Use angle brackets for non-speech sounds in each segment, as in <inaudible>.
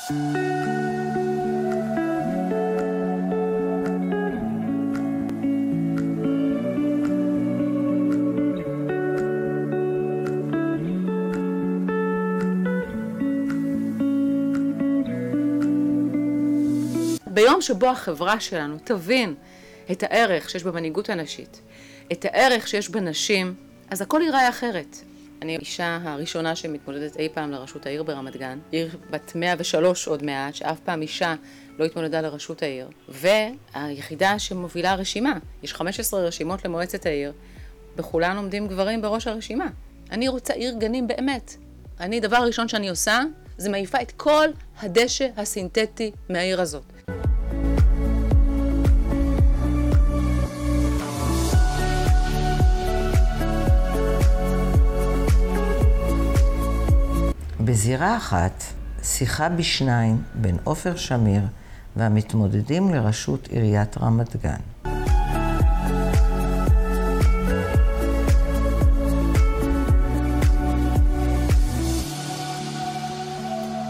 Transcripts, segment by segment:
ביום שבו החברה שלנו תבין את הערך שיש במנהיגות הנשית, את הערך שיש בנשים, אז הכל ייראה אחרת. אני האישה הראשונה שמתמודדת אי פעם לראשות העיר ברמת גן, עיר בת 103 עוד מעט, שאף פעם אישה לא התמודדה לראשות העיר, והיחידה שמובילה רשימה, יש 15 רשימות למועצת העיר, בכולן עומדים גברים בראש הרשימה. אני רוצה עיר גנים באמת. אני, דבר ראשון שאני עושה, זה מעיפה את כל הדשא הסינתטי מהעיר הזאת. בזירה אחת, שיחה בשניים בין עופר שמיר והמתמודדים לראשות עיריית רמת גן.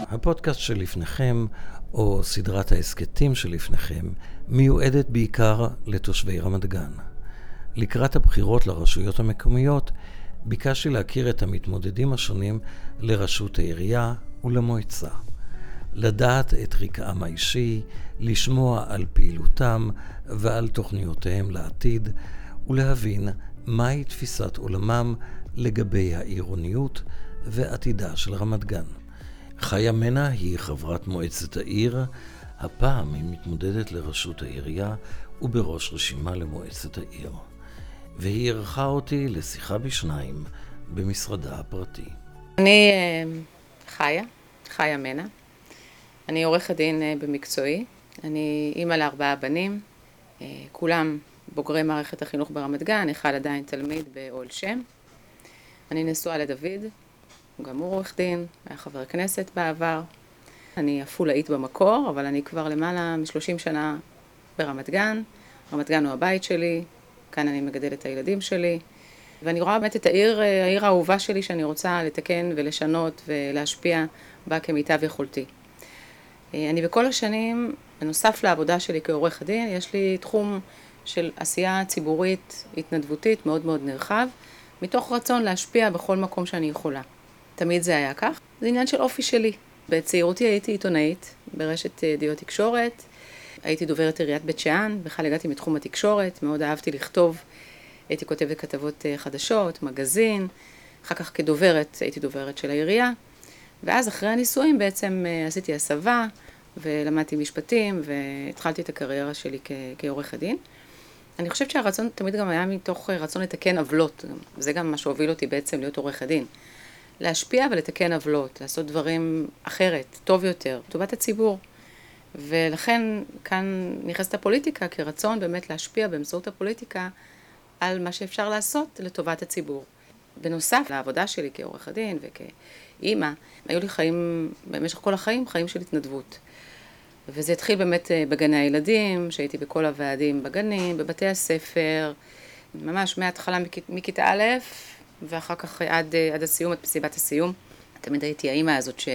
הפודקאסט שלפניכם, או סדרת ההסכתים שלפניכם, מיועדת בעיקר לתושבי רמת גן. לקראת הבחירות לרשויות המקומיות, ביקשתי להכיר את המתמודדים השונים לראשות העירייה ולמועצה. לדעת את רקעם האישי, לשמוע על פעילותם ועל תוכניותיהם לעתיד, ולהבין מהי תפיסת עולמם לגבי העירוניות ועתידה של רמת גן. חיה מנע היא חברת מועצת העיר, הפעם היא מתמודדת לראשות העירייה ובראש רשימה למועצת העיר. והיא אירחה אותי לשיחה בשניים במשרדה הפרטי. אני אה, חיה, חיה מנע. אני עורכת דין אה, במקצועי. אני אימא לארבעה בנים, אה, כולם בוגרי מערכת החינוך ברמת גן, אחד עדיין תלמיד באוהל שם. אני נשואה לדוד, גם הוא עורך דין, היה חבר כנסת בעבר. אני עפולאית במקור, אבל אני כבר למעלה מ-30 שנה ברמת גן. רמת גן הוא הבית שלי, כאן אני מגדלת את הילדים שלי. ואני רואה באמת את העיר, העיר האהובה שלי שאני רוצה לתקן ולשנות ולהשפיע בה כמיטב יכולתי. אני בכל השנים, בנוסף לעבודה שלי כעורך הדין, יש לי תחום של עשייה ציבורית התנדבותית מאוד מאוד נרחב, מתוך רצון להשפיע בכל מקום שאני יכולה. תמיד זה היה כך. זה עניין של אופי שלי. בצעירותי הייתי עיתונאית ברשת ידיעות תקשורת, הייתי דוברת עיריית בית שאן, בכלל הגעתי מתחום התקשורת, מאוד אהבתי לכתוב, הייתי כותבת כתבות אה, חדשות, מגזין, אחר כך כדוברת, הייתי דוברת של העירייה, ואז אחרי הנישואים בעצם אה, עשיתי הסבה, ולמדתי משפטים, והתחלתי את הקריירה שלי כעורך הדין. אני חושבת שהרצון תמיד גם היה מתוך אה, רצון לתקן עוולות, זה גם מה שהוביל אותי בעצם להיות עורך הדין. להשפיע ולתקן עוולות, לעשות דברים אחרת, טוב יותר, לטובת הציבור. ולכן כאן נכנסת הפוליטיקה כרצון באמת להשפיע באמצעות הפוליטיקה על מה שאפשר לעשות לטובת הציבור. בנוסף לעבודה שלי כעורך הדין וכאימא, היו לי חיים, במשך כל החיים, חיים של התנדבות. וזה התחיל באמת אה, בגני הילדים, שהייתי בכל הוועדים בגנים, בבתי הספר, ממש מההתחלה מכיתה א', ואחר כך עד, אה, עד הסיום, עד מסיבת הסיום. תמיד הייתי האימא הזאת ש...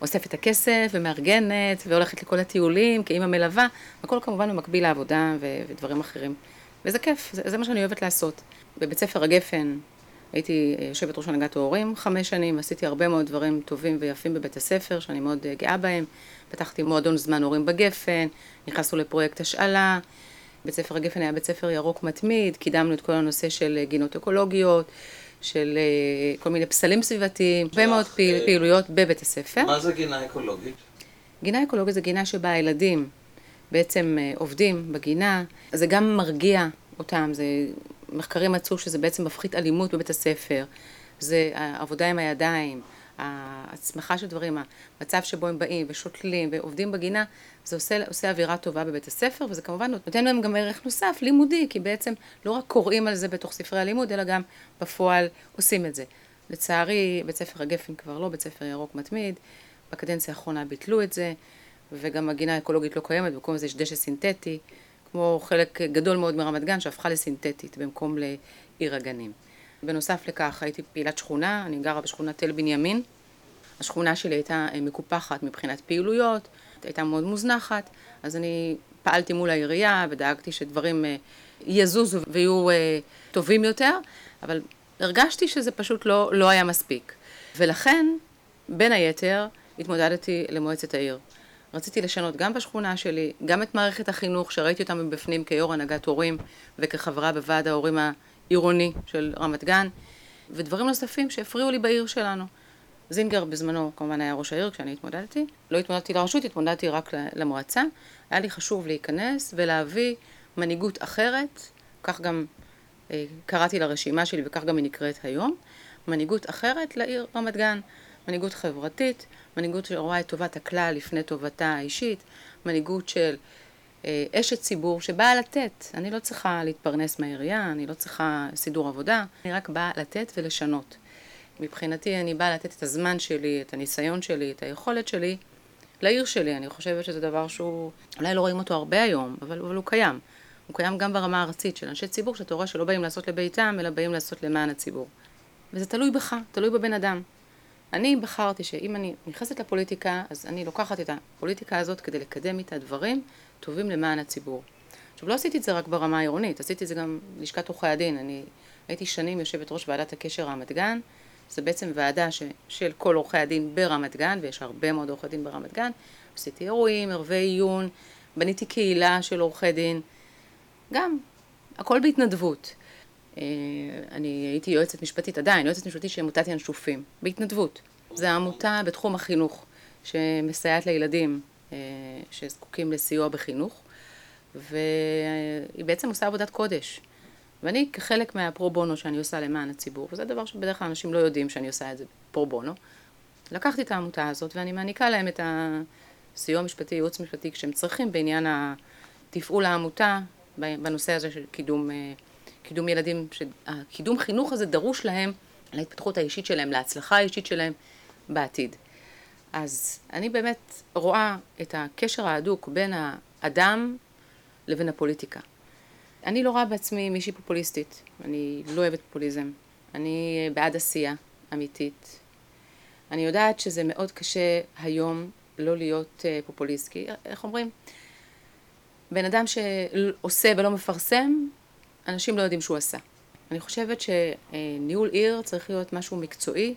אוספת את הכסף ומארגנת והולכת לכל הטיולים כאימא מלווה, הכל כמובן במקביל לעבודה ו- ודברים אחרים. וזה כיף, זה, זה מה שאני אוהבת לעשות. בבית ספר הגפן הייתי יושבת ראש הנהגת ההורים חמש שנים, עשיתי הרבה מאוד דברים טובים ויפים בבית הספר, שאני מאוד אה, גאה בהם. פתחתי מועדון זמן הורים בגפן, נכנסנו לפרויקט השאלה. בית ספר הגפן היה בית ספר ירוק מתמיד, קידמנו את כל הנושא של אה, גינות אקולוגיות, של uh, כל מיני פסלים סביבתיים, הרבה מאוד פעיל, uh, פעילויות בבית הספר. מה זה גינה אקולוגית? גינה אקולוגית זה גינה שבה הילדים בעצם uh, עובדים בגינה, זה גם מרגיע אותם, זה, מחקרים מצאו שזה בעצם מפחית אלימות בבית הספר, זה עבודה עם הידיים, ההצמחה של דברים, המצב שבו הם באים ושותלים ועובדים בגינה, זה עושה, עושה אווירה טובה בבית הספר, וזה כמובן נותן להם גם ערך נוסף, לימודי, כי בעצם לא רק קוראים על זה בתוך ספרי הלימוד, אלא גם בפועל עושים את זה. לצערי, בית ספר הגפן כבר לא, בית ספר ירוק מתמיד, בקדנציה האחרונה ביטלו את זה, וגם הגינה האקולוגית לא קיימת, במקום זה יש דשא סינתטי, כמו חלק גדול מאוד מרמת גן שהפכה לסינתטית במקום לעיר הגנים. בנוסף לכך הייתי פעילת שכונה, אני גרה בשכונת תל בנימין, השכונה שלי הייתה אה, מקופחת מבחינת פעילויות, הייתה מאוד מוזנחת, אז אני פעלתי מול העירייה ודאגתי שדברים אה, יזוזו ויהיו אה, טובים יותר, אבל הרגשתי שזה פשוט לא, לא היה מספיק. ולכן, בין היתר, התמודדתי למועצת העיר. רציתי לשנות גם בשכונה שלי, גם את מערכת החינוך, שראיתי אותה מבפנים כיו"ר הנהגת הורים וכחברה בוועד ההורים העירוני של רמת גן, ודברים נוספים שהפריעו לי בעיר שלנו. זינגר בזמנו כמובן היה ראש העיר כשאני התמודדתי. לא התמודדתי לרשות, התמודדתי רק למועצה. היה לי חשוב להיכנס ולהביא מנהיגות אחרת, כך גם אה, קראתי לרשימה שלי וכך גם היא נקראת היום, מנהיגות אחרת לעיר רמת גן, מנהיגות חברתית, מנהיגות שרואה את טובת הכלל לפני טובתה האישית, מנהיגות של אשת ציבור שבאה לתת. אני לא צריכה להתפרנס מהעירייה, אני לא צריכה סידור עבודה, אני רק באה לתת ולשנות. מבחינתי אני באה לתת את הזמן שלי, את הניסיון שלי, את היכולת שלי לעיר שלי. אני חושבת שזה דבר שהוא, אולי לא רואים אותו הרבה היום, אבל, אבל הוא קיים. הוא קיים גם ברמה הארצית של אנשי ציבור, שאתה רואה שלא באים לעשות לביתם, אלא באים לעשות למען הציבור. וזה תלוי בך, תלוי בבן אדם. אני בחרתי שאם אני נכנסת לפוליטיקה, אז אני לוקחת את הפוליטיקה הזאת כדי לקדם איתה דברים טובים למען הציבור. עכשיו, לא עשיתי את זה רק ברמה העירונית, עשיתי את זה גם בלשכת עורכי הדין. אני הייתי שנים יושבת ראש ועדת הקשר רמת גן, זה בעצם ועדה ש, של כל עורכי הדין ברמת גן, ויש הרבה מאוד עורכי דין ברמת גן. עשיתי אירועים, ערבי עיון, בניתי קהילה של עורכי דין. גם, הכל בהתנדבות. אה, אני הייתי יועצת משפטית עדיין, יועצת משפטית של עמותת ינשופים, בהתנדבות. זו עמותה בתחום החינוך, שמסייעת לילדים שזקוקים לסיוע בחינוך, והיא בעצם עושה עבודת קודש. ואני כחלק מהפרו בונו שאני עושה למען הציבור, וזה דבר שבדרך כלל אנשים לא יודעים שאני עושה את זה פרו בונו, לקחתי את העמותה הזאת ואני מעניקה להם את הסיוע המשפטי, ייעוץ משפטי כשהם צריכים בעניין תפעול העמותה בנושא הזה של קידום, אה, קידום ילדים, שהקידום חינוך הזה דרוש להם להתפתחות האישית שלהם, להצלחה האישית שלהם בעתיד. אז אני באמת רואה את הקשר ההדוק בין האדם לבין הפוליטיקה. אני לא רואה בעצמי מישהי פופוליסטית, אני לא אוהבת פופוליזם. אני בעד עשייה אמיתית. אני יודעת שזה מאוד קשה היום לא להיות אה, פופוליסט, כי איך אומרים? בן אדם שעושה ולא מפרסם, אנשים לא יודעים שהוא עשה. אני חושבת שניהול עיר צריך להיות משהו מקצועי,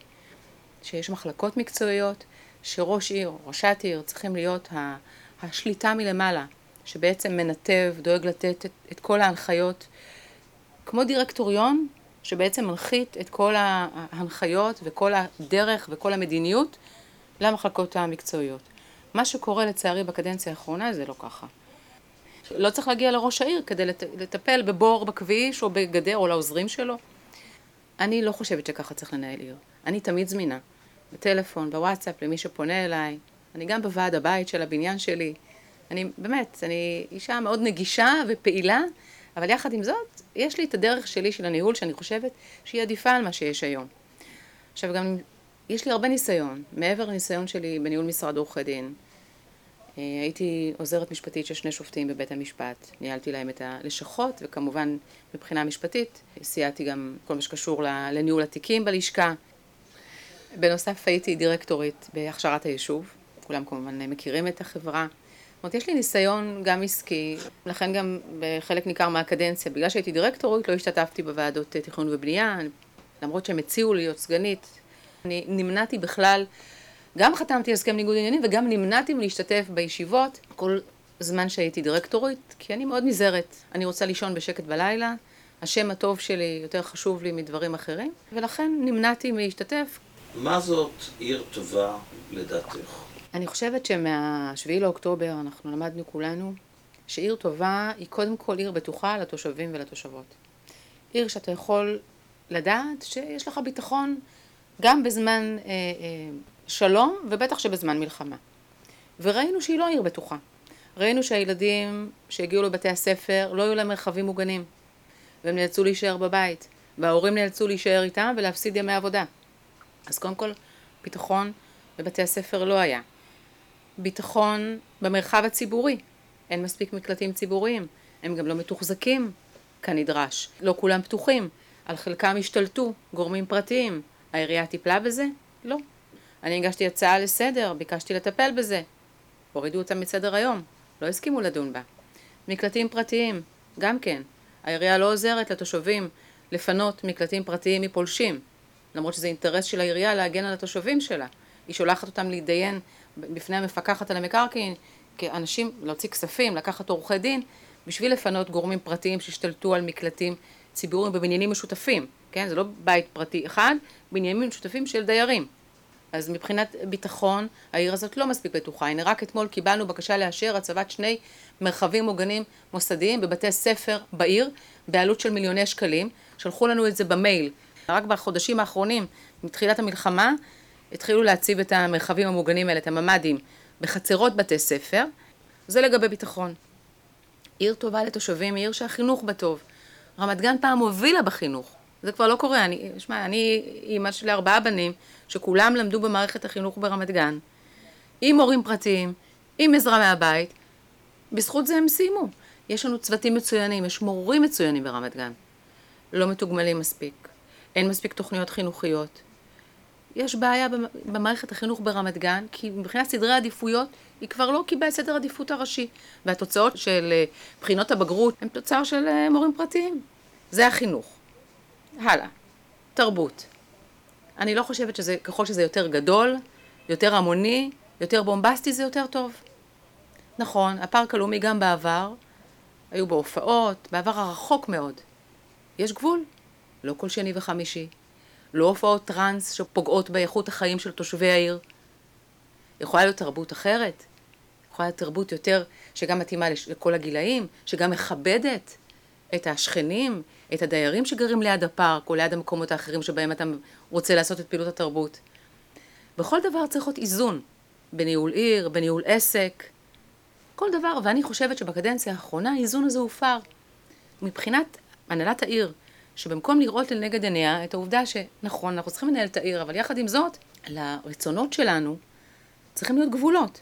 שיש מחלקות מקצועיות, שראש עיר, ראשת עיר, צריכים להיות השליטה מלמעלה, שבעצם מנתב, דואג לתת את, את כל ההנחיות, כמו דירקטוריון, שבעצם מנחית את כל ההנחיות וכל הדרך וכל המדיניות למחלקות המקצועיות. מה שקורה לצערי בקדנציה האחרונה זה לא ככה. לא צריך להגיע לראש העיר כדי לט, לטפל בבור בכביש או בגדר או לעוזרים שלו. אני לא חושבת שככה צריך לנהל עיר. אני תמיד זמינה, בטלפון, בוואטסאפ, למי שפונה אליי. אני גם בוועד הבית של הבניין שלי. אני באמת, אני אישה מאוד נגישה ופעילה, אבל יחד עם זאת, יש לי את הדרך שלי של הניהול שאני חושבת שהיא עדיפה על מה שיש היום. עכשיו גם, יש לי הרבה ניסיון, מעבר לניסיון שלי בניהול משרד עורכי דין. אה, הייתי עוזרת משפטית של שני שופטים בבית המשפט, ניהלתי להם את הלשכות, וכמובן מבחינה משפטית סייעתי גם כל מה שקשור לניהול התיקים בלשכה. בנוסף הייתי דירקטורית בהכשרת היישוב, כולם כמובן מכירים את החברה. זאת אומרת, יש לי ניסיון גם עסקי, לכן גם בחלק ניכר מהקדנציה, בגלל שהייתי דירקטורית, לא השתתפתי בוועדות תכנון ובנייה, למרות שהם הציעו להיות סגנית. אני נמנעתי בכלל, גם חתמתי הסכם ניגוד עניינים וגם נמנעתי מלהשתתף בישיבות כל זמן שהייתי דירקטורית, כי אני מאוד נזהרת. אני רוצה לישון בשקט בלילה, השם הטוב שלי יותר חשוב לי מדברים אחרים, ולכן נמנעתי מלהשתתף. מה זאת עיר טובה לדעתך? אני חושבת שמהשביעי לאוקטובר אנחנו למדנו כולנו שעיר טובה היא קודם כל עיר בטוחה לתושבים ולתושבות. עיר שאתה יכול לדעת שיש לך ביטחון גם בזמן אה, אה, שלום ובטח שבזמן מלחמה. וראינו שהיא לא עיר בטוחה. ראינו שהילדים שהגיעו לבתי הספר לא היו להם מרחבים מוגנים והם נאלצו להישאר בבית וההורים נאלצו להישאר איתם ולהפסיד ימי עבודה. אז קודם כל ביטחון בבתי הספר לא היה. ביטחון במרחב הציבורי. אין מספיק מקלטים ציבוריים, הם גם לא מתוחזקים כנדרש. לא כולם פתוחים, על חלקם השתלטו גורמים פרטיים. העירייה טיפלה בזה? לא. אני הגשתי הצעה לסדר, ביקשתי לטפל בזה. הורידו אותה מסדר היום, לא הסכימו לדון בה. מקלטים פרטיים, גם כן. העירייה לא עוזרת לתושבים לפנות מקלטים פרטיים מפולשים, למרות שזה אינטרס של העירייה להגן על התושבים שלה. היא שולחת אותם להתדיין בפני המפקחת על המקרקעין, כאנשים, להוציא כספים, לקחת עורכי דין, בשביל לפנות גורמים פרטיים שהשתלטו על מקלטים ציבוריים בבניינים משותפים, כן? זה לא בית פרטי אחד, בניינים משותפים של דיירים. אז מבחינת ביטחון, העיר הזאת לא מספיק בטוחה. הנה רק אתמול קיבלנו בקשה לאשר הצבת שני מרחבים מוגנים מוסדיים בבתי ספר בעיר, בעלות של מיליוני שקלים. שלחו לנו את זה במייל. רק בחודשים האחרונים, מתחילת המלחמה, התחילו להציב את המרחבים המוגנים האלה, את הממ"דים, בחצרות בתי ספר. זה לגבי ביטחון. עיר טובה לתושבים היא עיר שהחינוך בה טוב. רמת גן פעם הובילה בחינוך. זה כבר לא קורה. אני, שמע, אני אימא של ארבעה בנים, שכולם למדו במערכת החינוך ברמת גן, עם מורים פרטיים, עם עזרה מהבית. בזכות זה הם סיימו. יש לנו צוותים מצוינים, יש מורים מצוינים ברמת גן. לא מתוגמלים מספיק. אין מספיק תוכניות חינוכיות. יש בעיה במערכת החינוך ברמת גן, כי מבחינת סדרי עדיפויות, היא כבר לא קיבלה את סדר עדיפות הראשי. והתוצאות של אה, בחינות הבגרות הן תוצר של אה, מורים פרטיים. זה החינוך. הלאה. תרבות. אני לא חושבת שזה, ככל שזה יותר גדול, יותר המוני, יותר בומבסטי, זה יותר טוב. נכון, הפארק הלאומי גם בעבר, היו בו הופעות, בעבר הרחוק מאוד. יש גבול. לא כל שני וחמישי. לא הופעות טראנס שפוגעות באיכות החיים של תושבי העיר. יכולה להיות תרבות אחרת. יכולה להיות תרבות יותר, שגם מתאימה לכל הגילאים, שגם מכבדת את השכנים, את הדיירים שגרים ליד הפארק או ליד המקומות האחרים שבהם אתה רוצה לעשות את פעילות התרבות. בכל דבר צריך להיות איזון, בניהול עיר, בניהול עסק, כל דבר, ואני חושבת שבקדנציה האחרונה האיזון הזה הופר. מבחינת הנהלת העיר, שבמקום לראות לנגד עיניה את העובדה שנכון, אנחנו צריכים לנהל את העיר, אבל יחד עם זאת, לרצונות שלנו צריכים להיות גבולות.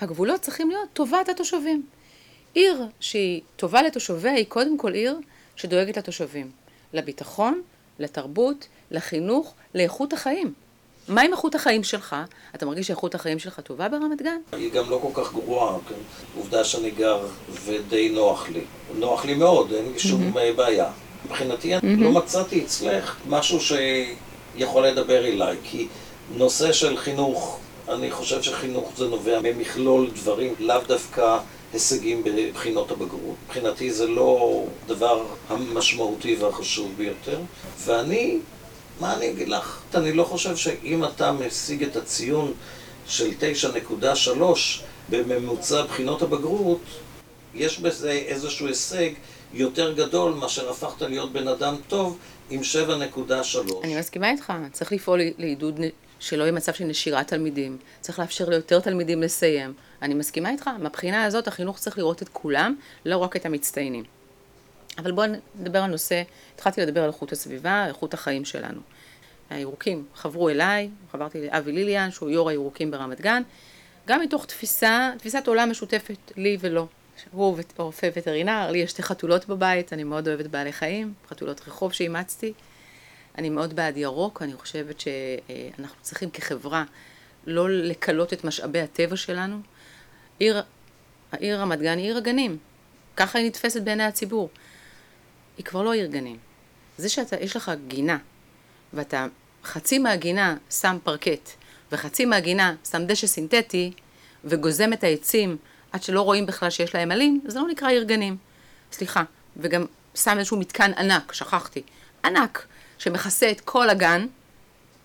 הגבולות צריכים להיות טובת התושבים. עיר שהיא טובה לתושביה היא קודם כל עיר שדואגת לתושבים. לביטחון, לתרבות, לחינוך, לאיכות החיים. מה עם איכות החיים שלך? אתה מרגיש שאיכות החיים שלך טובה ברמת גן? היא גם לא כל כך גרועה, כן? עובדה שאני גר ודי נוח לי. נוח לי מאוד, אין לי שום mm-hmm. בעיה. מבחינתי, mm-hmm. לא מצאתי אצלך משהו שיכול לדבר אליי, כי נושא של חינוך, אני חושב שחינוך זה נובע ממכלול דברים, לאו דווקא הישגים בבחינות הבגרות. מבחינתי זה לא דבר המשמעותי והחשוב ביותר, ואני, מה אני אגיד לך? אני לא חושב שאם אתה משיג את הציון של 9.3 בממוצע בחינות הבגרות, יש בזה איזשהו הישג יותר גדול מאשר הפכת להיות בן אדם טוב עם 7.3. אני מסכימה איתך, צריך לפעול לעידוד שלא יהיה מצב של נשירת תלמידים, צריך לאפשר ליותר תלמידים לסיים. אני מסכימה איתך, מהבחינה הזאת החינוך צריך לראות את כולם, לא רק את המצטיינים. אבל בואו נדבר על נושא, התחלתי לדבר על איכות הסביבה, איכות החיים שלנו. הירוקים חברו אליי, חברתי לאבי ליליאן, שהוא יו"ר הירוקים ברמת גן, גם מתוך תפיסה, תפיסת עולם משותפת לי ולא. הוא רופא וטרינר, לי יש שתי חתולות בבית, אני מאוד אוהבת בעלי חיים, חתולות רחוב שאימצתי. אני מאוד בעד ירוק, אני חושבת שאנחנו צריכים כחברה לא לכלות את משאבי הטבע שלנו. עיר, העיר רמת גן היא עיר הגנים, ככה היא נתפסת בעיני הציבור. היא כבר לא עיר גנים. זה שיש לך גינה, ואתה חצי מהגינה שם פרקט, וחצי מהגינה שם דשא סינתטי, וגוזם את העצים עד שלא רואים בכלל שיש להם עלים, זה לא נקרא עיר גנים. סליחה. וגם שם איזשהו מתקן ענק, שכחתי, ענק, שמכסה את כל הגן,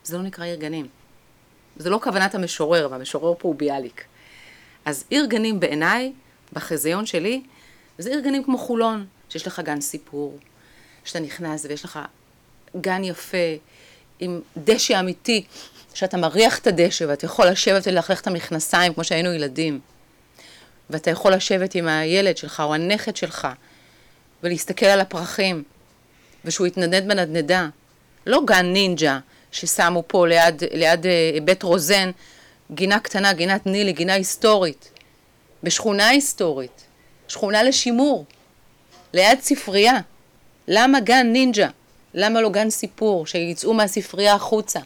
זה לא נקרא עיר גנים. זה לא כוונת המשורר, והמשורר פה הוא ביאליק. אז עיר גנים בעיניי, בחזיון שלי, זה עיר גנים כמו חולון, שיש לך גן סיפור, שאתה נכנס ויש לך גן יפה, עם דשא אמיתי, שאתה מריח את הדשא ואתה יכול לשבת וללכלך את המכנסיים כמו שהיינו ילדים. ואתה יכול לשבת עם הילד שלך או הנכד שלך ולהסתכל על הפרחים, ושהוא יתנדנד בנדנדה. לא גן נינג'ה ששמו פה ליד, ליד אה, בית רוזן, גינה קטנה, גינת נילי, גינה היסטורית, בשכונה היסטורית, שכונה לשימור, ליד ספרייה. למה גן נינג'ה? למה לא גן סיפור? שיצאו מהספרייה החוצה.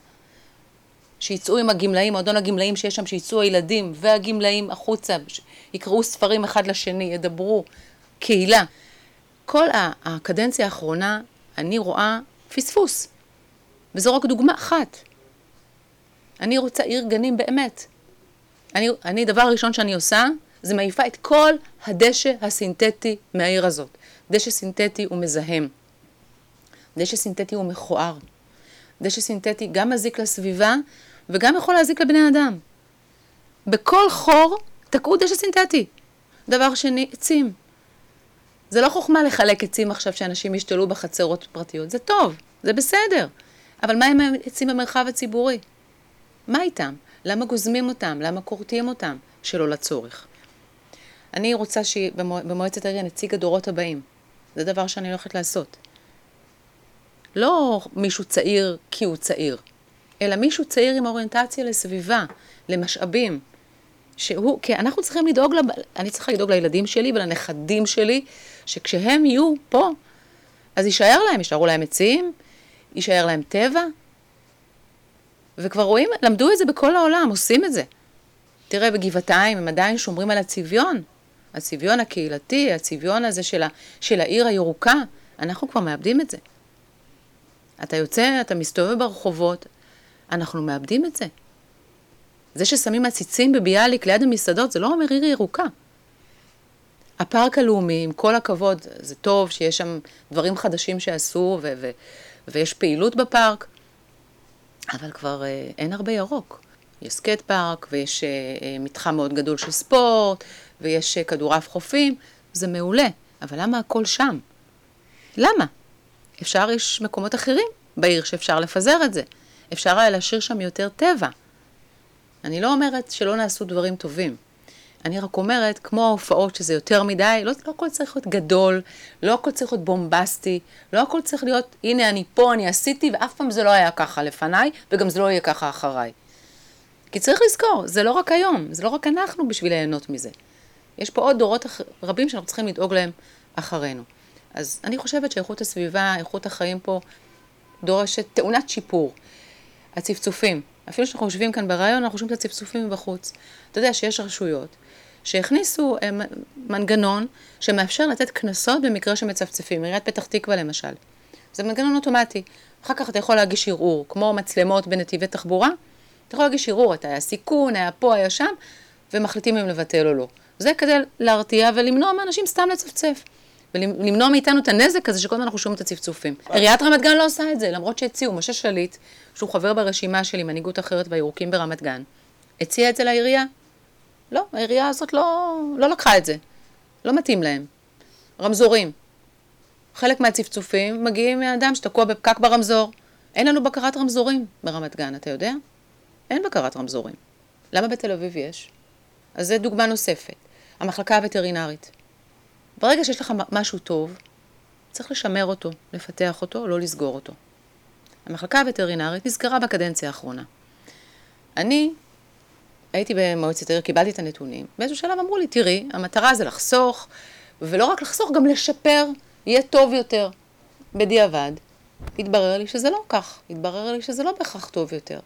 שיצאו עם הגמלאים, מועדון הגמלאים שיש שם, שיצאו הילדים והגמלאים החוצה, יקראו ספרים אחד לשני, ידברו, קהילה. כל הקדנציה האחרונה, אני רואה פספוס. וזו רק דוגמה אחת. אני רוצה עיר גנים באמת. אני, אני, דבר ראשון שאני עושה, זה מעיפה את כל הדשא הסינתטי מהעיר הזאת. דשא סינתטי הוא מזהם. דשא סינתטי הוא מכוער. דשא סינתטי גם מזיק לסביבה וגם יכול להזיק לבני אדם. בכל חור תקעו דשא סינתטי. דבר שני, עצים. זה לא חוכמה לחלק עצים עכשיו שאנשים ישתלו בחצרות פרטיות, זה טוב, זה בסדר. אבל מה עם העצים במרחב הציבורי? מה איתם? למה גוזמים אותם? למה כורתים אותם? שלא לצורך. אני רוצה שבמועצת העיר נציג הדורות הבאים. זה דבר שאני הולכת לעשות. לא מישהו צעיר כי הוא צעיר, אלא מישהו צעיר עם אוריינטציה לסביבה, למשאבים. שהוא, כי אנחנו צריכים לדאוג, לב... אני צריכה לדאוג לילדים שלי ולנכדים שלי, שכשהם יהיו פה, אז יישאר להם, יישארו להם עצים, יישאר להם טבע. וכבר רואים, למדו את זה בכל העולם, עושים את זה. תראה, בגבעתיים הם עדיין שומרים על הצביון, הצביון הקהילתי, הצביון הזה של, ה, של העיר הירוקה, אנחנו כבר מאבדים את זה. אתה יוצא, אתה מסתובב ברחובות, אנחנו מאבדים את זה. זה ששמים עציצים בביאליק ליד המסעדות, זה לא אומר עיר ירוקה. הפארק הלאומי, עם כל הכבוד, זה טוב שיש שם דברים חדשים שעשו ו- ו- ויש פעילות בפארק, אבל כבר אה, אין הרבה ירוק. יש skate park ויש אה, אה, מתחם מאוד גדול של ספורט ויש אה, כדורעף חופים, זה מעולה, אבל למה הכל שם? למה? אפשר, יש מקומות אחרים בעיר שאפשר לפזר את זה. אפשר היה להשאיר שם יותר טבע. אני לא אומרת שלא נעשו דברים טובים. אני רק אומרת, כמו ההופעות שזה יותר מדי, לא, לא הכל צריך להיות גדול, לא הכל צריך להיות בומבסטי, לא הכל צריך להיות, הנה אני פה, אני עשיתי, ואף פעם זה לא היה ככה לפניי, וגם זה לא יהיה ככה אחריי. כי צריך לזכור, זה לא רק היום, זה לא רק אנחנו בשביל ליהנות מזה. יש פה עוד דורות רבים שאנחנו צריכים לדאוג להם אחרינו. אז אני חושבת שאיכות הסביבה, איכות החיים פה, דורשת טעונת שיפור. הצפצופים, אפילו שאנחנו יושבים כאן ברעיון, אנחנו שומעים את הצפצופים מבחוץ. אתה יודע שיש רשויות שהכניסו אה, מנגנון שמאפשר לתת קנסות במקרה שמצפצפים, עיריית פתח תקווה למשל. זה מנגנון אוטומטי. אחר כך אתה יכול להגיש ערעור, כמו מצלמות בנתיבי תחבורה, אתה יכול להגיש ערעור, אתה היה סיכון, היה פה, היה שם, ומחליטים אם לבטל או לא. זה כדי להרתיע ולמנוע מאנשים סתם לצפצף. ולמנוע מאיתנו את הנזק הזה שכל הזמן אנחנו שומעים את הצפצופים. עיריית רמת גן לא עושה את זה, למרות שהציעו, משה שליט, שהוא חבר ברשימה שלי, מנהיגות אחרת והירוקים ברמת גן, הציע את זה לעירייה. לא, העירייה הזאת לא, לא לקחה את זה. לא מתאים להם. רמזורים. חלק מהצפצופים מגיעים מאדם שתקוע בפקק ברמזור. אין לנו בקרת רמזורים ברמת גן, אתה יודע? אין בקרת רמזורים. למה בתל אביב יש? אז זו דוגמה נוספת. המחלקה הווטרינרית. ברגע שיש לך משהו טוב, צריך לשמר אותו, לפתח אותו, לא לסגור אותו. המחלקה הווטרינרית נסגרה בקדנציה האחרונה. אני הייתי במועצת העיר, קיבלתי את הנתונים, באיזשהו שלב אמרו לי, תראי, המטרה זה לחסוך, ולא רק לחסוך, גם לשפר, יהיה טוב יותר. בדיעבד, התברר לי שזה לא כך, התברר לי שזה לא בהכרח טוב יותר.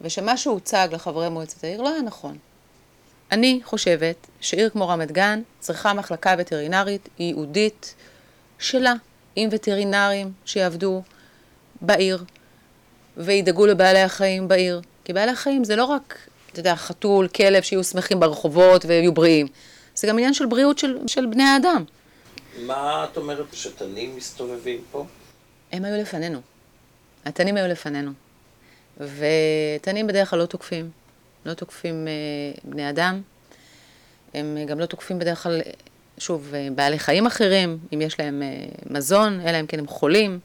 ושמה שהוצג לחברי מועצת העיר לא היה נכון. אני חושבת שעיר כמו רמת גן צריכה מחלקה וטרינרית ייעודית שלה, עם וטרינרים שיעבדו בעיר וידאגו לבעלי החיים בעיר. כי בעלי החיים זה לא רק, אתה יודע, חתול, כלב, שיהיו שמחים ברחובות ויהיו בריאים. זה גם עניין של בריאות של, של בני האדם. מה את אומרת, שתנים מסתובבים פה? הם היו לפנינו. התנים היו לפנינו. ותנים בדרך כלל לא תוקפים. לא תוקפים אה, בני אדם. הם גם לא תוקפים בדרך כלל, שוב, אה, בעלי חיים אחרים, אם יש להם אה, מזון, אלא אם כן הם חולים,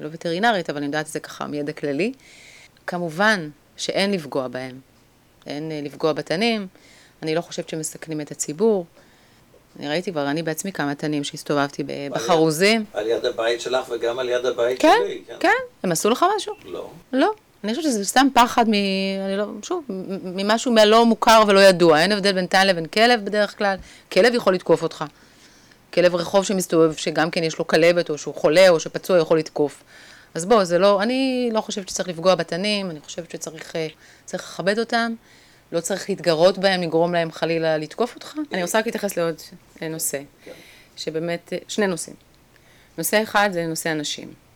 לא וטרינרית, אבל אני יודעת את זה ככה מידע כללי. כמובן שאין לפגוע בהם. אין לפגוע בתנים, אני לא חושבת שמסכנים את הציבור. אני ראיתי כבר, אני בעצמי כמה תנים שהסתובבתי בחרוזים. על יד הבית שלך וגם על יד הבית כן, שלי. כן, כן. הם עשו לך משהו? לא. לא. אני חושבת שזה סתם פחד מ... אני לא... שוב, ממשהו מהלא מוכר ולא ידוע. אין הבדל בין תן לבין כלב בדרך כלל. כלב יכול לתקוף אותך. כלב רחוב שמסתובב, שגם כן יש לו כלבת, או שהוא חולה, או שפצוע, יכול לתקוף. אז בוא, זה לא, אני לא חושבת שצריך לפגוע בתנים, אני חושבת שצריך אה, לכבד אותם, לא צריך להתגרות בהם, לגרום להם חלילה לתקוף אותך. אני רוצה רק להתייחס לעוד אה, נושא, שבאמת, אה, שני נושאים. נושא אחד זה נושא הנשים.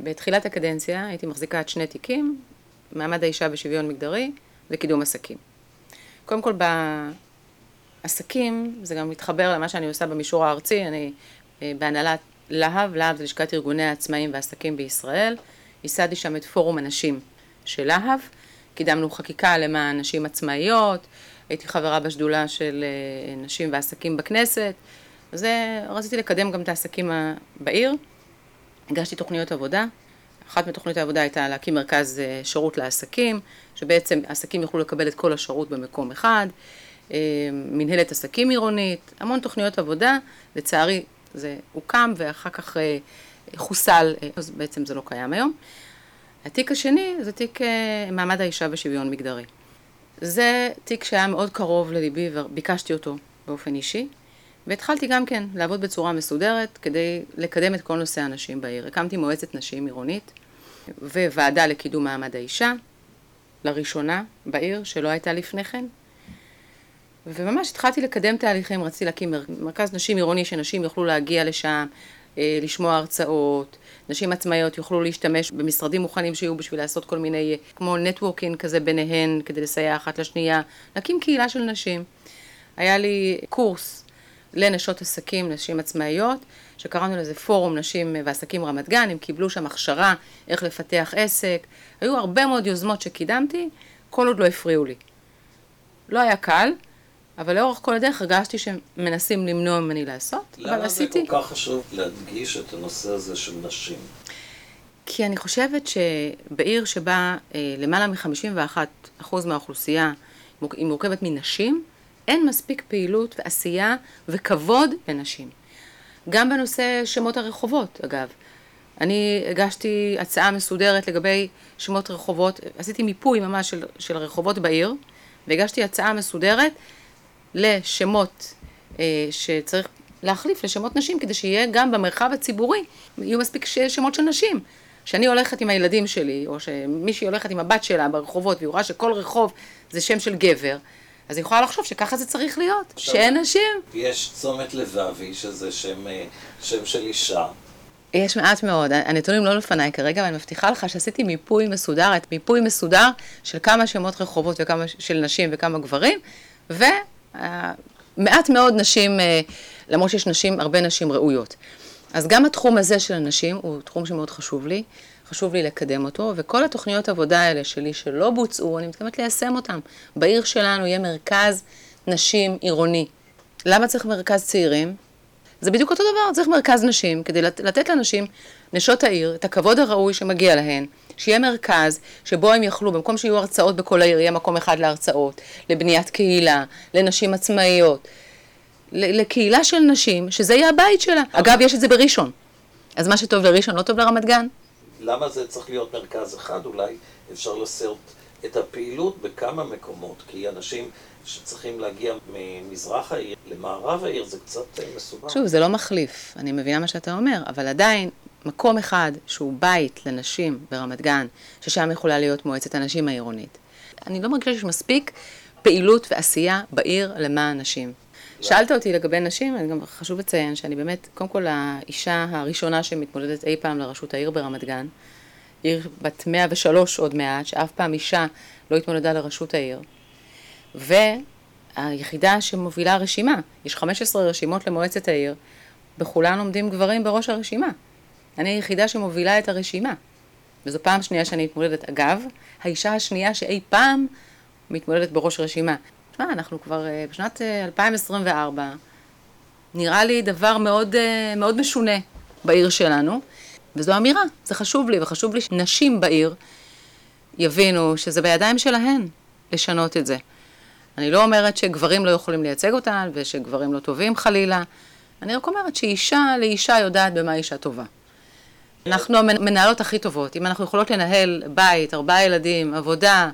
בתחילת הקדנציה הייתי מחזיקה את שני תיקים, מעמד האישה ושוויון מגדרי וקידום עסקים. קודם כל, בעסקים, זה גם מתחבר למה שאני עושה במישור הארצי, אני בהנהלת להב, להב זה לשכת ארגוני העצמאים והעסקים בישראל, ייסדתי שם את פורום הנשים של להב, קידמנו חקיקה למען נשים עצמאיות, הייתי חברה בשדולה של אה, נשים ועסקים בכנסת, וזה, רציתי לקדם גם את העסקים בעיר, הגשתי תוכניות עבודה, אחת מתוכניות העבודה הייתה להקים מרכז אה, שירות לעסקים, שבעצם עסקים יוכלו לקבל את כל השירות במקום אחד, אה, מנהלת עסקים עירונית, המון תוכניות עבודה, לצערי זה הוקם ואחר כך אה, חוסל, אז בעצם זה לא קיים היום. התיק השני זה תיק מעמד האישה ושוויון מגדרי. זה תיק שהיה מאוד קרוב לליבי וביקשתי אותו באופן אישי, והתחלתי גם כן לעבוד בצורה מסודרת כדי לקדם את כל נושא הנשים בעיר. הקמתי מועצת נשים עירונית וועדה לקידום מעמד האישה, לראשונה בעיר, שלא הייתה לפני כן. וממש התחלתי לקדם תהליכים, רציתי להקים מרכז נשים עירוני שנשים יוכלו להגיע לשם, אה, לשמוע הרצאות, נשים עצמאיות יוכלו להשתמש במשרדים מוכנים שיהיו בשביל לעשות כל מיני, כמו נטוורקינג כזה ביניהן, כדי לסייע אחת לשנייה, להקים קהילה של נשים. היה לי קורס לנשות עסקים, נשים עצמאיות, שקראנו לזה פורום נשים ועסקים רמת גן, הם קיבלו שם הכשרה איך לפתח עסק, היו הרבה מאוד יוזמות שקידמתי, כל עוד לא הפריעו לי. לא היה קל, אבל לאורך כל הדרך הרגשתי שמנסים למנוע ממני לעשות, אבל עשיתי. למה זה כל כך חשוב להדגיש את הנושא הזה של נשים? כי אני חושבת שבעיר שבה אה, למעלה מ-51% מהאוכלוסייה היא מורכבת מנשים, אין מספיק פעילות ועשייה וכבוד לנשים. גם בנושא שמות הרחובות, אגב. אני הגשתי הצעה מסודרת לגבי שמות רחובות, עשיתי מיפוי ממש של, של הרחובות בעיר, והגשתי הצעה מסודרת לשמות אה, שצריך להחליף לשמות נשים, כדי שיהיה גם במרחב הציבורי, יהיו מספיק שמות של נשים. כשאני הולכת עם הילדים שלי, או שמישהי הולכת עם הבת שלה ברחובות, והיא רואה שכל רחוב זה שם של גבר, אז היא יכולה לחשוב שככה זה צריך להיות, שאין נשים. יש צומת לבבי, שזה שם, אה, שם של אישה. יש מעט מאוד, הנתונים לא לפניי כרגע, אבל אני מבטיחה לך שעשיתי מיפוי מסודר, את מיפוי מסודר של כמה שמות רחובות וכמה של נשים וכמה גברים, ו... מעט מאוד נשים, אה, למרות שיש נשים, הרבה נשים ראויות. אז גם התחום הזה של הנשים הוא תחום שמאוד חשוב לי, חשוב לי לקדם אותו, וכל התוכניות עבודה האלה שלי שלא בוצעו, אני מתכוונת ליישם אותן. בעיר שלנו יהיה מרכז נשים עירוני. למה צריך מרכז צעירים? זה בדיוק אותו דבר, צריך מרכז נשים, כדי לתת לנשים, נשות העיר, את הכבוד הראוי שמגיע להן, שיהיה מרכז שבו הם יכלו, במקום שיהיו הרצאות בכל העיר, יהיה מקום אחד להרצאות, לבניית קהילה, לנשים עצמאיות, לקהילה של נשים, שזה יהיה הבית שלה. אגב, יש את זה בראשון. אז מה שטוב לראשון לא טוב לרמת גן. למה זה צריך להיות מרכז אחד? אולי אפשר לעשות את הפעילות בכמה מקומות, כי אנשים שצריכים להגיע ממזרח העיר למערב העיר זה קצת מסובך. שוב, זה לא מחליף, אני מבינה מה שאתה אומר, אבל עדיין מקום אחד שהוא בית לנשים ברמת גן, ששם יכולה להיות מועצת הנשים העירונית. אני לא מרגישה שיש מספיק פעילות ועשייה בעיר למען נשים. שאלת אותי לגבי נשים, אני גם חשוב לציין שאני באמת, קודם כל האישה הראשונה שמתמודדת אי פעם לראשות העיר ברמת גן, עיר בת 103 עוד מעט, שאף פעם אישה לא התמודדה לראשות העיר. והיחידה שמובילה רשימה, יש 15 רשימות למועצת העיר, בכולן עומדים גברים בראש הרשימה. אני היחידה שמובילה את הרשימה. וזו פעם שנייה שאני מתמודדת. אגב, האישה השנייה שאי פעם מתמודדת בראש רשימה. תשמע, אנחנו כבר uh, בשנת uh, 2024, נראה לי דבר מאוד, uh, מאוד משונה בעיר שלנו, וזו אמירה, זה חשוב לי, וחשוב לי שנשים בעיר יבינו שזה בידיים שלהן לשנות את זה. אני לא אומרת שגברים לא יכולים לייצג אותן, ושגברים לא טובים חלילה, אני רק אומרת שאישה לאישה יודעת במה אישה טובה. אנחנו המנהלות הכי טובות. אם אנחנו יכולות לנהל בית, ארבעה ילדים, עבודה,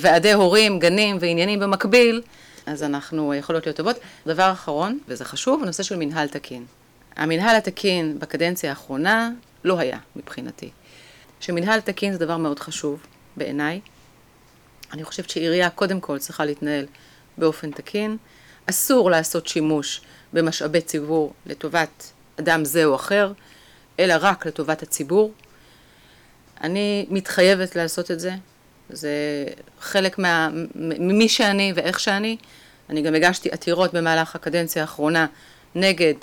וועדי הורים, גנים ועניינים במקביל, אז אנחנו יכולות להיות טובות. דבר אחרון, וזה חשוב, הנושא של מנהל תקין. המנהל התקין בקדנציה האחרונה לא היה מבחינתי. שמנהל תקין זה דבר מאוד חשוב בעיניי. אני חושבת שעירייה קודם כל צריכה להתנהל באופן תקין. אסור לעשות שימוש במשאבי ציבור לטובת אדם זה או אחר, אלא רק לטובת הציבור. אני מתחייבת לעשות את זה, זה חלק מה, ממי שאני ואיך שאני. אני גם הגשתי עתירות במהלך הקדנציה האחרונה נגד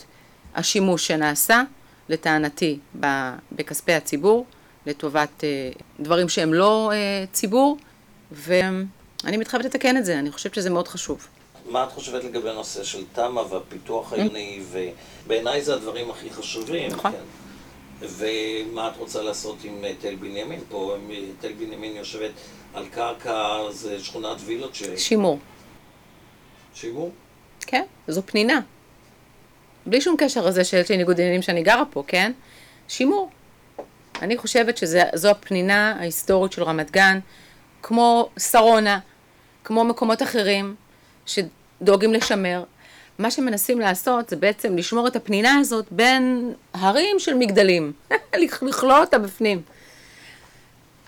השימוש שנעשה, לטענתי, בכספי הציבור, לטובת אה, דברים שהם לא אה, ציבור, ואני מתחייבת לתקן את זה, אני חושבת שזה מאוד חשוב. מה את חושבת לגבי הנושא של תמ"א והפיתוח העיוני, ובעיניי זה הדברים הכי חשובים. נכון. כן. ומה את רוצה לעשות עם אה, תל בנימין? פה תל בנימין יושבת על קרקע, זה שכונת וילות ש... שימור. שימור? כן, זו פנינה. בלי שום קשר לזה שיש לי ניגוד עניינים שאני גרה פה, כן? שימור. אני חושבת שזו הפנינה ההיסטורית של רמת גן, כמו שרונה, כמו מקומות אחרים שדואגים לשמר. מה שמנסים לעשות זה בעצם לשמור את הפנינה הזאת בין הרים של מגדלים, <laughs> לכלוא אותה בפנים.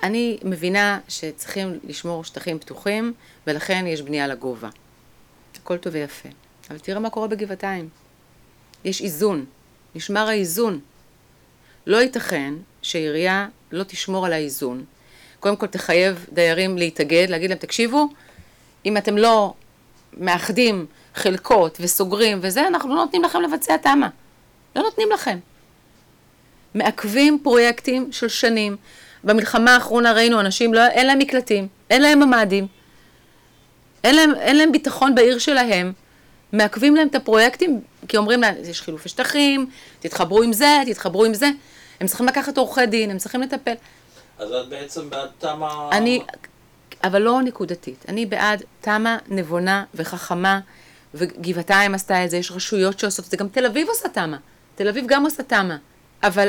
אני מבינה שצריכים לשמור שטחים פתוחים, ולכן יש בנייה לגובה. הכל טוב ויפה. אבל תראה מה קורה בגבעתיים. יש איזון, נשמר האיזון. לא ייתכן שעירייה לא תשמור על האיזון. קודם כל תחייב דיירים להתאגד, להגיד להם, תקשיבו, אם אתם לא מאחדים חלקות וסוגרים וזה, אנחנו לא נותנים לכם לבצע תמ"א. לא נותנים לכם. מעכבים פרויקטים של שנים. במלחמה האחרונה ראינו אנשים, לא, אין להם מקלטים, אין להם ממ"דים, אין להם, אין להם ביטחון בעיר שלהם, מעכבים להם את הפרויקטים, כי אומרים להם, יש חילופי שטחים, תתחברו עם זה, תתחברו עם זה. הם צריכים לקחת עורכי דין, הם צריכים לטפל. אז את בעצם בעד תמ"א... אני, אבל לא נקודתית. אני בעד תמ"א נבונה וחכמה, וגבעתיים עשתה את זה, יש רשויות שעושות את זה, גם תל אביב עושה תמ"א. תל אביב גם עושה תמ"א, אבל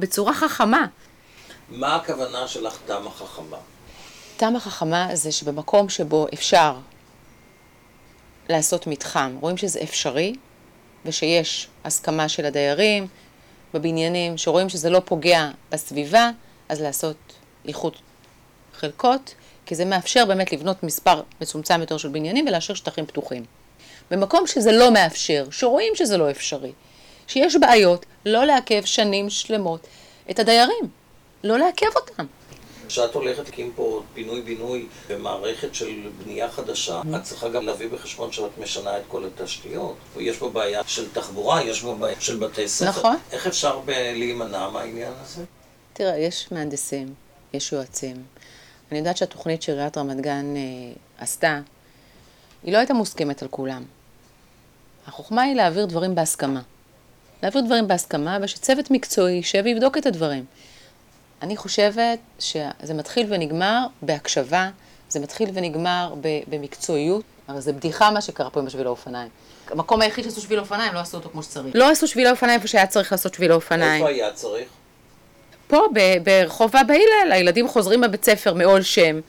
בצורה חכמה. מה הכוונה שלך תמ"א חכמה? תמ"א חכמה זה שבמקום שבו אפשר לעשות מתחם, רואים שזה אפשרי, ושיש הסכמה של הדיירים בבניינים, שרואים שזה לא פוגע בסביבה, אז לעשות איחוד חלקות, כי זה מאפשר באמת לבנות מספר מצומצם יותר של בניינים ולהשאיר שטחים פתוחים. במקום שזה לא מאפשר, שרואים שזה לא אפשרי, שיש בעיות, לא לעכב שנים שלמות את הדיירים, לא לעכב אותם. כשאת הולכת להקים פה פינוי-בינוי במערכת של בנייה חדשה, את צריכה גם להביא בחשבון שאת משנה את כל התשתיות. יש פה בעיה של תחבורה, יש פה בעיה של בתי ספר. נכון. איך אפשר להימנע מהעניין הזה? תראה, יש מהנדסים, יש יועצים. אני יודעת שהתוכנית שעיריית רמת גן אה, עשתה, היא לא הייתה מוסכמת על כולם. החוכמה היא להעביר דברים בהסכמה. להעביר דברים בהסכמה, ושצוות מקצועי יישב ויבדוק את הדברים. אני חושבת שזה מתחיל ונגמר בהקשבה, זה מתחיל ונגמר במקצועיות. הרי זה בדיחה מה שקרה פה עם השביל האופניים. המקום היחיד שעשו שביל אופניים, לא עשו אותו כמו שצריך. לא עשו שביל האופניים איפה שהיה צריך לעשות שביל האופניים. איפה היה צריך? פה, ברחוב אבא הלל, הילדים חוזרים בבית ספר מעול שם.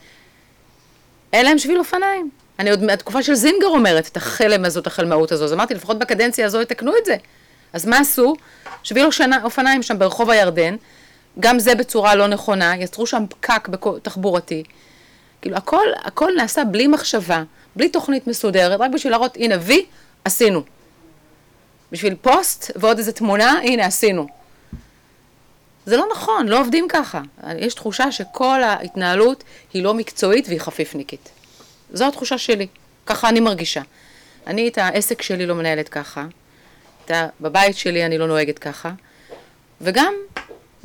אין להם שביל אופניים. אני עוד מהתקופה של זינגר אומרת את החלם הזאת, החלמאות הזו. אז אמרתי, לפחות בקדנציה הזו יתקנו את זה. אז מה עשו? שביל אופניים שם ברחוב הירדן, גם זה בצורה לא נכונה, יצרו שם פקק תחבורתי. כאילו, הכל, הכל נעשה בלי מחשבה, בלי תוכנית מסודרת, רק בשביל להראות, הנה וי, עשינו. בשביל פוסט ועוד איזה תמונה, הנה, עשינו. זה לא נכון, לא עובדים ככה. יש תחושה שכל ההתנהלות היא לא מקצועית והיא חפיפניקית. זו התחושה שלי, ככה אני מרגישה. אני את העסק שלי לא מנהלת ככה, את בבית שלי אני לא נוהגת ככה, וגם,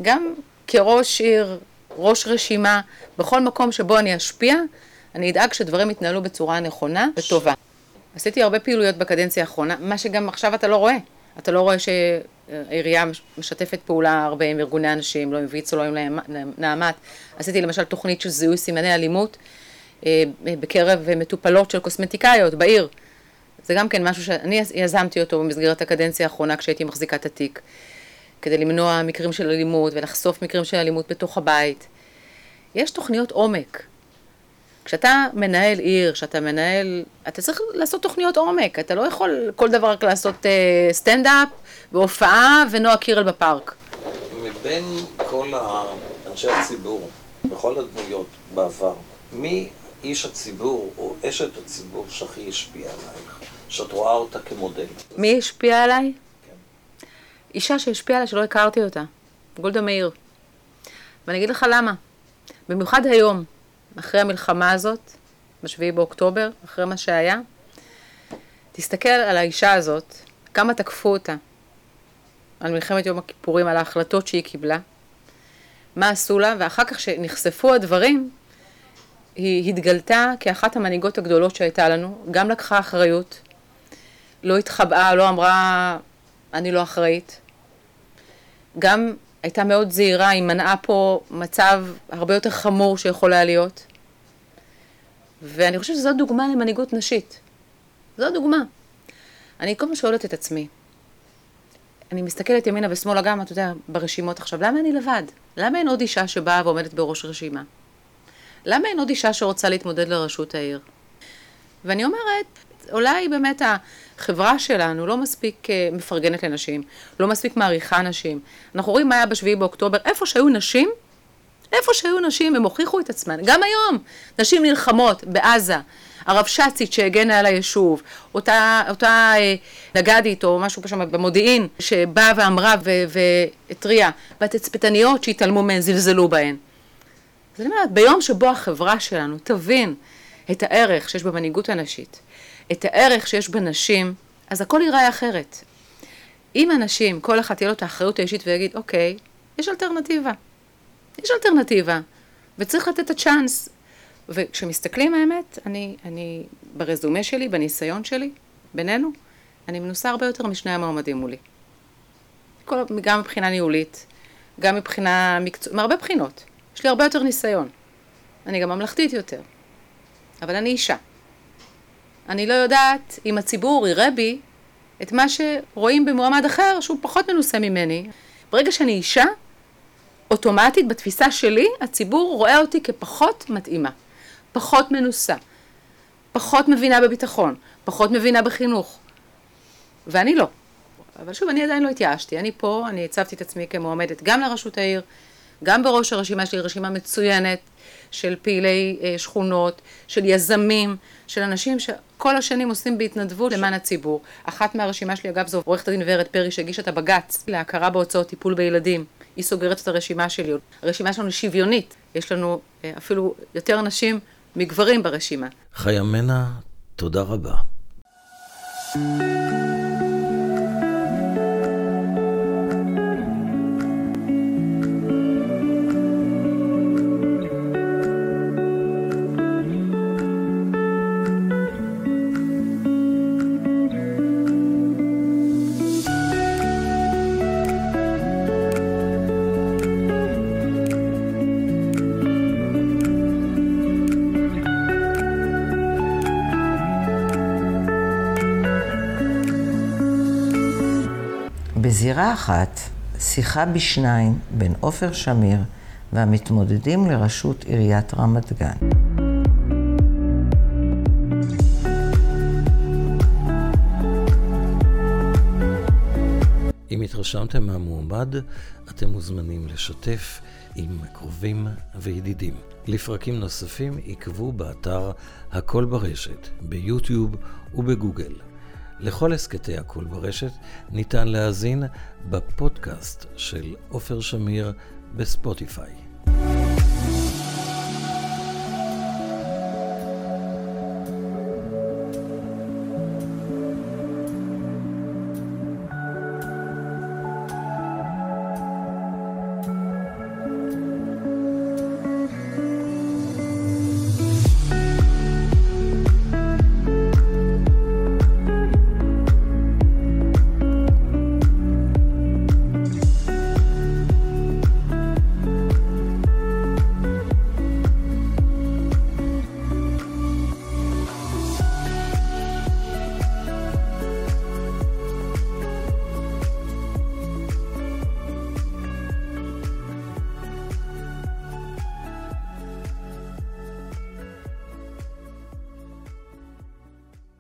גם כראש עיר, ראש רשימה, בכל מקום שבו אני אשפיע, אני אדאג שדברים יתנהלו בצורה נכונה וטובה. עשיתי הרבה פעילויות בקדנציה האחרונה, מה שגם עכשיו אתה לא רואה. אתה לא רואה שהעירייה משתפת פעולה הרבה עם ארגוני הנשים, לא עם ויצו, לא עם נעמת. עשיתי למשל תוכנית של זיהוי סימני אלימות בקרב מטופלות של קוסמטיקאיות בעיר. זה גם כן משהו שאני יזמתי אותו במסגרת הקדנציה האחרונה כשהייתי מחזיקת התיק, כדי למנוע מקרים של אלימות ולחשוף מקרים של אלימות בתוך הבית. יש תוכניות עומק. כשאתה מנהל עיר, כשאתה מנהל, אתה צריך לעשות תוכניות עומק, אתה לא יכול כל דבר רק לעשות uh, סטנדאפ והופעה ונועה קירל בפארק. בין כל אנשי הציבור, בכל הדמויות בעבר, מי איש הציבור או אשת הציבור שהכי השפיע עלייך? שאת רואה אותה כמודל. מי השפיע עליי? כן. אישה שהשפיעה עליי שלא הכרתי אותה, גולדה מאיר. ואני אגיד לך למה. במיוחד היום, אחרי המלחמה הזאת, ב-7 באוקטובר, אחרי מה שהיה, תסתכל על האישה הזאת, כמה תקפו אותה, על מלחמת יום הכיפורים, על ההחלטות שהיא קיבלה, מה עשו לה, ואחר כך שנחשפו הדברים, היא התגלתה כאחת המנהיגות הגדולות שהייתה לנו, גם לקחה אחריות, לא התחבאה, לא אמרה, אני לא אחראית. גם הייתה מאוד זהירה, היא מנעה פה מצב הרבה יותר חמור שיכול היה להיות. ואני חושבת שזו דוגמה למנהיגות נשית. זו דוגמה. אני כל הזמן שואלת את עצמי, אני מסתכלת ימינה ושמאלה גם, אתה יודע, ברשימות עכשיו, למה אני לבד? למה אין עוד אישה שבאה ועומדת בראש רשימה? למה אין עוד אישה שרוצה להתמודד לראשות העיר? ואני אומרת, אולי באמת החברה שלנו לא מספיק אה, מפרגנת לנשים, לא מספיק מעריכה נשים. אנחנו רואים מה היה בשביעי באוקטובר, איפה שהיו נשים, איפה שהיו נשים הם הוכיחו את עצמן. גם היום נשים נלחמות בעזה. הרבש"צית שהגנה על היישוב, אותה, אותה אה, נגדית או משהו שם במודיעין שבאה ואמרה והתריעה, והתצפיתניות שהתעלמו מהן, זלזלו בהן. אז אני אומרת, ביום שבו החברה שלנו תבין את הערך שיש במנהיגות הנשית, את הערך שיש בנשים, אז הכל ייראה אחרת. אם אנשים, כל אחד תהיה לו את האחריות האישית ויגיד, אוקיי, יש אלטרנטיבה. יש אלטרנטיבה, וצריך לתת את הצ'אנס. וכשמסתכלים האמת, אני, אני ברזומה שלי, בניסיון שלי, בינינו, אני מנוסה הרבה יותר משני המועמדים מולי. כל, גם מבחינה ניהולית, גם מבחינה מקצועית, מהרבה בחינות. יש לי הרבה יותר ניסיון. אני גם ממלכתית יותר. אבל אני אישה. אני לא יודעת אם הציבור יראה בי את מה שרואים במועמד אחר שהוא פחות מנוסה ממני. ברגע שאני אישה, אוטומטית בתפיסה שלי הציבור רואה אותי כפחות מתאימה, פחות מנוסה, פחות מבינה בביטחון, פחות מבינה בחינוך. ואני לא. אבל שוב, אני עדיין לא התייאשתי. אני פה, אני הצבתי את עצמי כמועמדת גם לראשות העיר, גם בראש הרשימה שלי, רשימה מצוינת של פעילי אה, שכונות, של יזמים, של אנשים שכל השנים עושים בהתנדבות למען הציבור. אחת מהרשימה שלי, אגב, זו עורכת הדין ורד פרי שהגישה את הבג"ץ להכרה בהוצאות טיפול בילדים. היא סוגרת את הרשימה שלי. הרשימה שלנו שוויונית, יש לנו אה, אפילו יותר נשים מגברים ברשימה. חיה מנע, תודה רבה. thank you אחת, שיחה בשניים בין עופר שמיר והמתמודדים לראשות עיריית רמת גן. אם התרשמתם מהמועמד, אתם מוזמנים לשתף עם קרובים וידידים. לפרקים נוספים עקבו באתר הכל ברשת, ביוטיוב ובגוגל. לכל הסכתי הקול ברשת ניתן להאזין בפודקאסט של עופר שמיר בספוטיפיי.